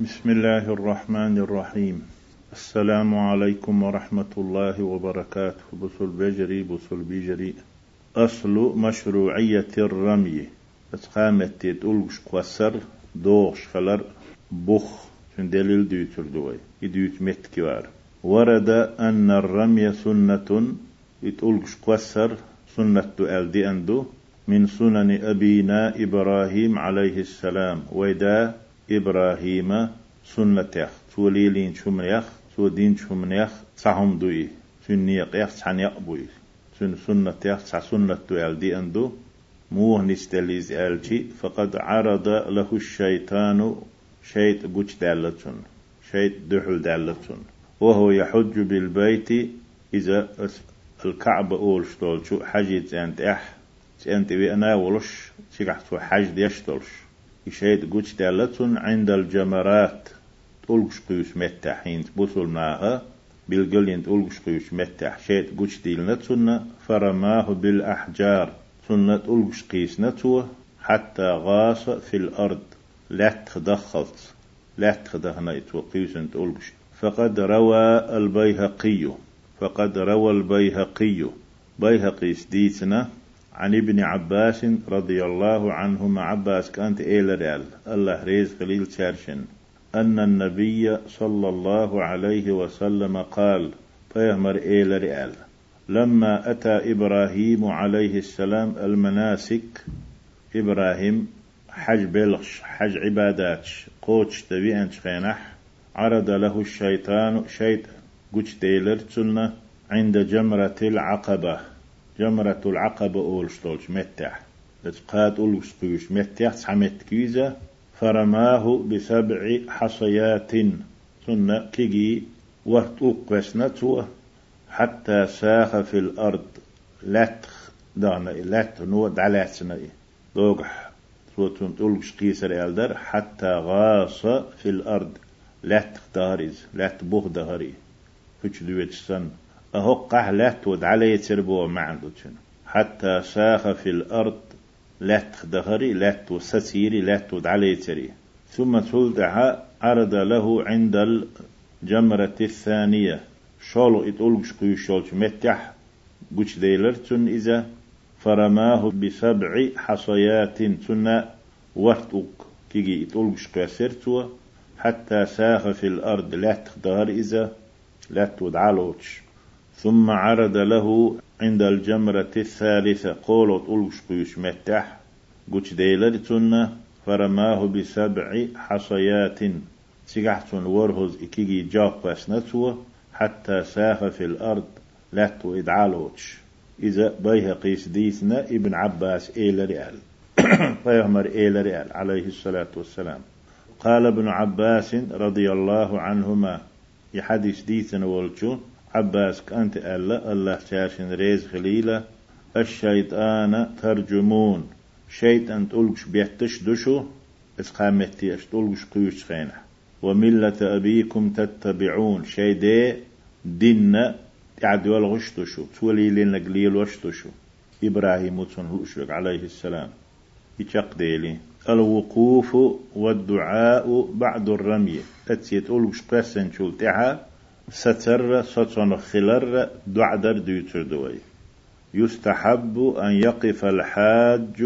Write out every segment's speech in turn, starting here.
بسم الله الرحمن الرحيم السلام عليكم ورحمة الله وبركاته بصل بجري بصل بجري أصل مشروعية الرمي اتقامت تقولش قصر دوغش خلر بخ شن دليل ديوتر دوي يديوت متكوار ورد أن الرمي سنة يتقولش قصر سنة ألدي أندو من سنن أبينا إبراهيم عليه السلام ويدا إبراهيم سنة يخ توليلين شمريخ تو دين شمريخ صحم دوي سنيق يخ صحن يقبوي. سن سنة يخ صح سنة دوال دي أندو. موه نستليز ألشي فقد عرض له الشيطان شيط قوش دالتون شيط دحل دالتون. وهو يحج بالبيت إذا الكعبة أول شتولشو حجيت أنت أح أنت بأنا ولش شكحت حج ديشتولش يشيد قوش دالتون عند الجمرات تولقش قيوش متح حين بوصل معها بالقلين تولقش قيوش متح. شيد قوش ديلنتون فرماه بالأحجار سنة تولقش قيس نتوه حتى غاص في الأرض. لا تدخلت لا تخدهنا يتوقيوس تولقش فقد روى البيهقي فقد روى البيهقي. بيهقي سديتنا عن ابن عباس رضي الله عنهما. عباس كانت إيل ريال. الله ريز خليل شارشن أن النبي صلى الله عليه وسلم قال فيهمر إيل ريال. لما أتى إبراهيم عليه السلام المناسك إبراهيم حج بلغش حج عبادات قوتش تبي أنش خينح عرض له الشيطان شيط قوتش ديلر عند جمرة العقبة. جمرة العقبة أول شتولش متح قاد أولوش قيوش متح سحمت كيزة فرماه بسبع حصيات. ثم كيجي وقت بسنته حتى ساخ في الأرض لتخ دانا لت نو دعلاتنا. دوغح صوتون تولش قيسر ألدر حتى غاص في الأرض لتخ داريز لت بوغ دهري. دويتش سن أهو قهلت ودعلي يتربو معندوشن حتى ساخ في الأرض لات دهري لات وستيري لات ودعلي يتري ثم تلدع عرض له عند الجمرة الثانية. شولو اتقولش قيو شولش متح قش ديلرتن إذا فرماه بسبع حصيات ثم وقتك كيجي اتقولش قيسرتوا حتى ساخ في الأرض لات دهر إذا لات ودعلوش ثم عرض له عند الجمرة الثالثة. قولت ألوش قيوش متح قوش ديلرتن فرماه بسبع حصيات. سيقحتن ورهز إكيجي جاق بسنتو حتى ساخ في الأرض. لاتو إدعالوش إذا بيها قيس ديثنا ابن عباس إيل ريال فيهمر إيل ريال عليه الصلاة والسلام. قال ابن عباس رضي الله عنهما. يحدث ديثنا والجو عباس كانت ألا الله شاشن ريز خليلة الشيطان ترجمون. شيطان تقولش بيحتش دشو اسقامتيش تقولش قيوش خينة وملة أبيكم تتبعون. شي دي دين تعد والغشتشو تولي لنا قليل وشتشو إبراهيم وتنهوشك عليه السلام. يتشق ديلي. الوقوف والدعاء بعد الرمي. تتسيت أولوش قسن شلتها ستر سطن خلر دعدر ديوتر دوي يستحب أن يقف الحاج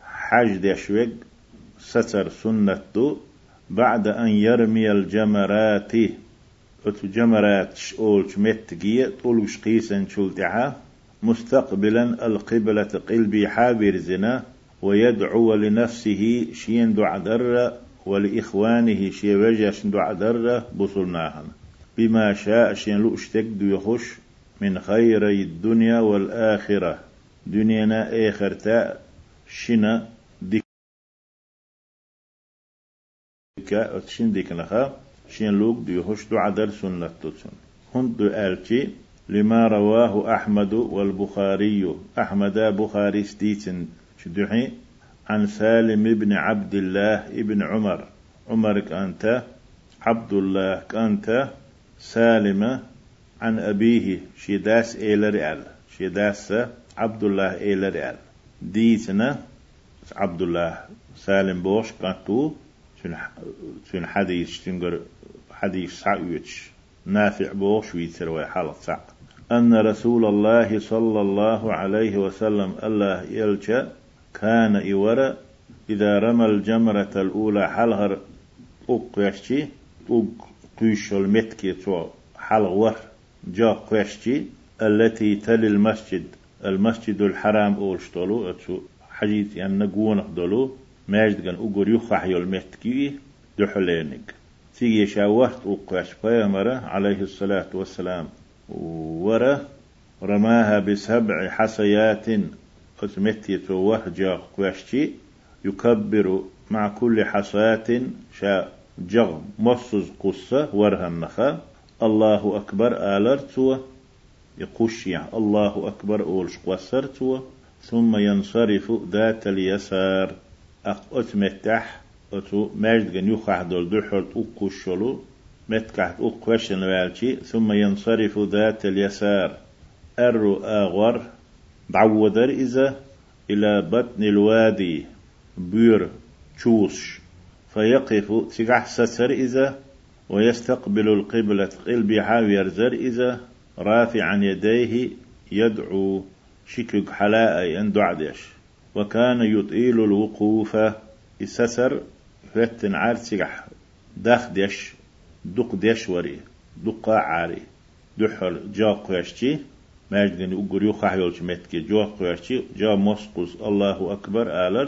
حاج دشوج ستر سنة بعد أن يرمي الجمرات جمرات شؤول متجية طولوش قيسا شلتها مستقبلا القبلة قلبي حابر زنا ويدعو لنفسه شين دعدر ولإخوانه شي وجه دعدر بصرناهن بما شاء شين لو اشتك دو يخش من خيري الدنيا والآخرة. دنيانا آخرتا شنا ديك شين ديك نخا شين لوك دو يخش دو عدل سنة تتسن. هند دو آلتي لما رواه أحمد والبخاري. أحمد بخاري ستيتن. شدحي عن سالم بن عبد الله ابن عمر. عمر كانت عبد الله كانت سالمة عن أبيه شيداس إيل ريال شيداس عبد الله إيل ريال ديتنا عبد الله سالم بوش كانتو تن حديث تنقر حديث سعويتش نافع بوش ويتر ويحالة سع. أن رسول الله صلى الله عليه وسلم الله يلجأ كان إورا إذا رمى الجمرة الأولى حلغر أقوشتي أقوش المتكي تو حلغور جا قوشتي التي تلي المسجد المسجد الحرام أولشتولو أتو حديث يعني نقون دولو ماجد كان أقول يخح يلمتكي دحلينك تيجي شاوهت أقوش بيامرة عليه الصلاة والسلام ورا رماها بسبع حصيات أتمتي توه جا قوشتي يكبر مع كل حصاة شا جغ مصز قصة ورها الله أكبر آلرتو يقش يعني الله أكبر أولش قصرتو ثم ينصرف ذات اليسار. أق أتمتح أتو ماجد جن يخح دول دحر أقشلو متكحت أقوشن والشي ثم ينصرف ذات اليسار. أرو آغور بعودر إذا إلى بطن الوادي. بير تشوش فيقف تقع ستر إذا ويستقبل القبلة قلبي حاوير زر إذا رافعا يديه يدعو شكك حلاء أن دعدش وكان يطيل الوقوف إسسر فتن عارتقح دخدش دق دشوري دقا عاري دحر جا قيشتي ماجدني أقول يوخح يولش متكي جو قيشتي جا مسقوس الله أكبر آلر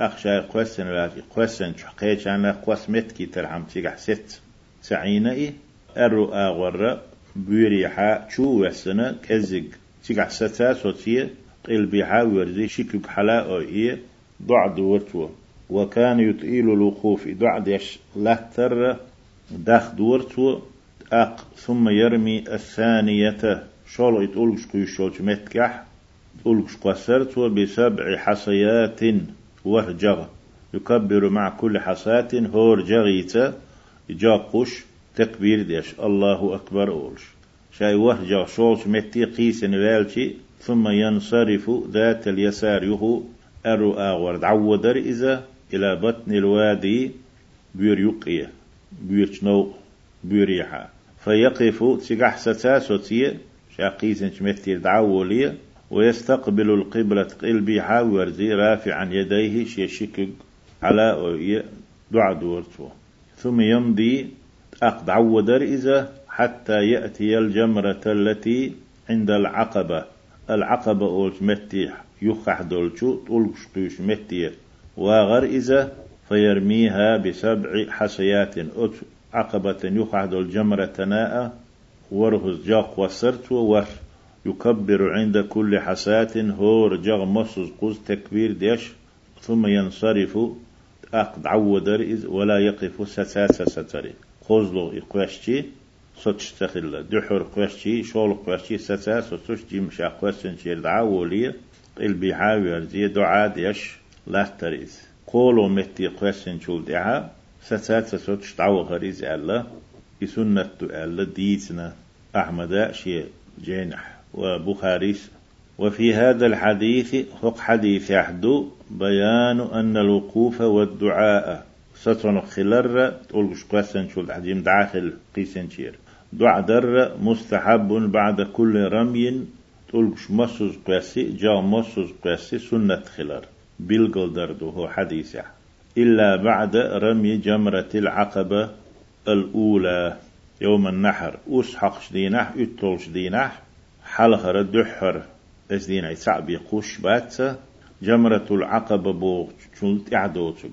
أخشى قوسن لاجي قوسن شحقيش أنا قوس متكي ترحم تيقح ست سعينة أرو آغورة بيريحا شو وسنة كزق تيقح ستا صوتية قيل بيحا ورزي شكك حلا أو إيه؟ ضع دورتو. وكان يطيل الوقوف ضع ديش لهتر داخ دورتو. أق ثم يرمي الثانية. شول يتقولش كيشوش متكح. تقولش قصرت بسبع حصيات. وهجغ يكبر مع كل حصاة هور جغيتا يجاقش تكبير ديش. الله أكبر أولش. شاي وهجغ شولش متي قيس والشي ثم ينصرف ذات اليسار يهو. أرو آغور دعودر إذا إلى بطن الوادي بير يقية بير شنو؟ بيريحا فيقف تقح ستاسوتية شاقيس متي دعولية ويستقبل القبلة قلبي حاور زي رافعا يديه شيشكك على دعا دورتو. ثم يمضي أقد عودر إذا حتى يأتي الجمرة التي عند العقبة. العقبة أولش متي يخح دولشو تولش قيش متي واغر إذا فيرميها بسبع حصيات أت عقبة يخح دول جمرة ناء ورهز جاق وسرت وور يكبر عند كل حسات هو رجع مصز قوز تكبير ديش ثم ينصرف أقد عودر ولا يقف ستاسة ستري. قوزلو إقواشتي ستشتخل دحر قواشتي شول قواشتي ستاسة ستشتي مش أقواشتن شير دعاولي البيحاوي زي دعاء ديش لا تريز. قولو متي قواشتن شول دعا ستاسة ستش دعوة غريز ألا يسنة ألا ديتنا أحمد شيء جينح. وبخاري. وفي هذا الحديث حق حديث يحدو بيان أن الوقوف والدعاء. ستون خلر تقولش قوسن شو الحديم داخل قيسن شير دعاء در مستحب بعد كل رمي. تقولش مسوز قوسي جا مسوز قوسي سنة خلر. بيلقل دردو هو حديث إلا بعد رمي جمرة العقبة الأولى يوم النحر. أسحق شدينح أتول شدينح حلخر دحر ازدين اي صعب يقوش بات. جمرة العقبة بو شلت اعدوتك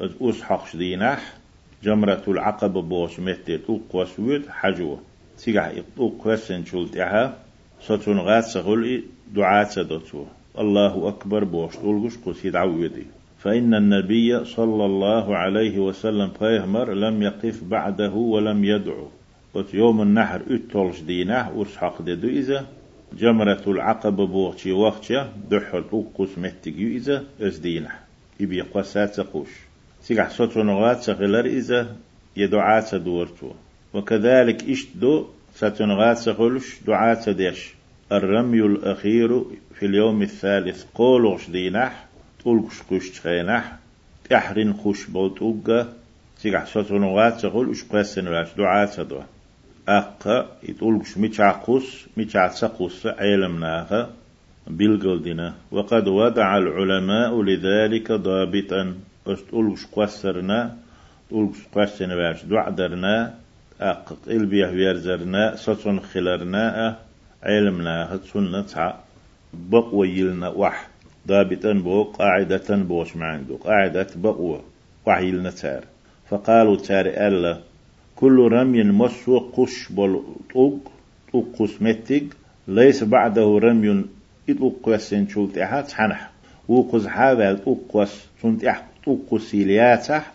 از أوس حق شديناح جمرة العقبة بو شمتت اوق وسود حجوة سيقع اوق وسن شلت أها ستون غات سغل دعاة سدوتو الله أكبر بوش تولغش قسيد عودي فإن النبي صلى الله عليه وسلم قيهمر لم يقف بعده ولم يدعو. وت يوم النحر اتولش دينه ورسحق ددو إذا جمرة العقبة بوغتي وقتها دحل أوقس متجي إذا أزدينه إبي قسات قوش سيقح سطر نغات سغلر إذا يدعات دورتو وكذلك اشتدو ستنغات سغلش دعات ديش الرمي الأخير في اليوم الثالث قولوش دينح تولكش قش تخينح تحرين خوش بوتوغا تيجح سوتونوات تقول اش قاسن واش دعاء تدوا أقا يتقولش ميتشاقوس ميتشاقوس عيلمناها بالقلدنا وقد وضع العلماء لذلك ضابطا أستقولش قسرنا تقولش قسن واش دعدرنا أق إلبيه ويرزرنا سوتون خلرنا علمنا سنة بقوة يلنا وح ضابطا بو قاعدة بوش معندو قاعدة بقوة وحيلنا تار فقالوا تار ألا كل رمي مسو قش بول طوق قسمتك. ليس بعده رمي إطوق قوسين شلت أحد حنح. وقز حاول طوق قوس سنت طوق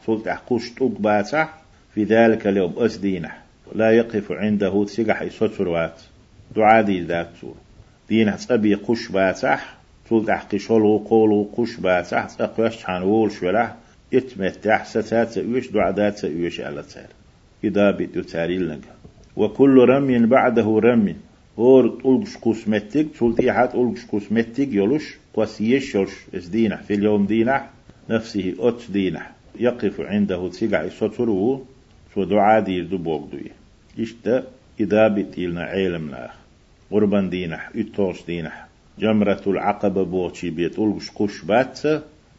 سلت أح قش طوق باتح. في ذلك اليوم أسدينح. لا يقف عنده تسيقح يسوتروات دعادي ذات سور. دين أبي قش باتح. سلت أح قشولو قولو قش باتح. تقوش حانول شولا يتمتح ستات يوش دعادات يوش على تار إذا بيتو تاريل وكل رمي بعده رمي. هور ألقش كوسمتك سلطي حات ألقش كوسمتك يلوش قوسيش يلوش إس دينح في اليوم دينح نفسه أت دينح. يقف عنده تسيقع سطره سو دعا دير دو بوغ دوي. إشتا إذا بتيلنا علم ناخ. قربان دينح إتوش دينح. جمرة العقبة بوغشي بيت ألقش قش بات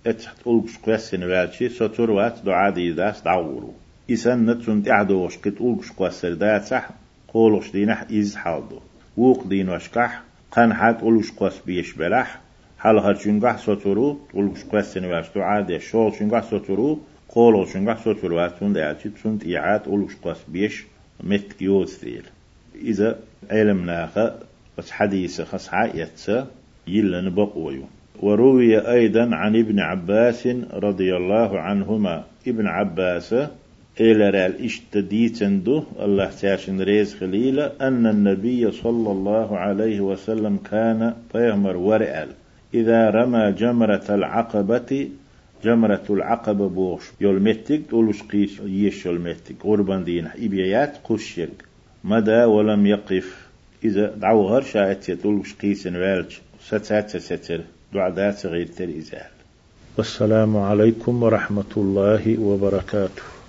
اتحت ألقش قوسين والشي سطر وات دعا دير داس دعورو. إسان نتسون تعدوش ألقش قوسر دات صح قولوش دينح إز حالدو. ووق دين وشكح قان حات ألقش قوس بيش بلح حال هر شنقح سطرو ألقش قوسين واشتو عادي شول شنقح سطرو قولو شنقح سطرو واتون دعاتي تسون تيعات ألقش قوس بيش مت يوثيل إذا علمناها بس حديث خص عايتسا يلا بقويو. وروي أيضا عن ابن عباس رضي الله عنهما. ابن عباس إلى رال اشتديتندو الله تاشن ريز خليلة أن النبي صلى الله عليه وسلم كان طيمر ورئل. إذا رمى جمرة العقبة جمرة العقبة بوش يلمتك تولوش قيش يش يلمتك غربان دين إبيات قشيك مدى ولم يقف. إذا دعو غير شاعت يتولوش قيس والج ستات ستر دعدات غير تر والسلام عليكم ورحمة الله وبركاته.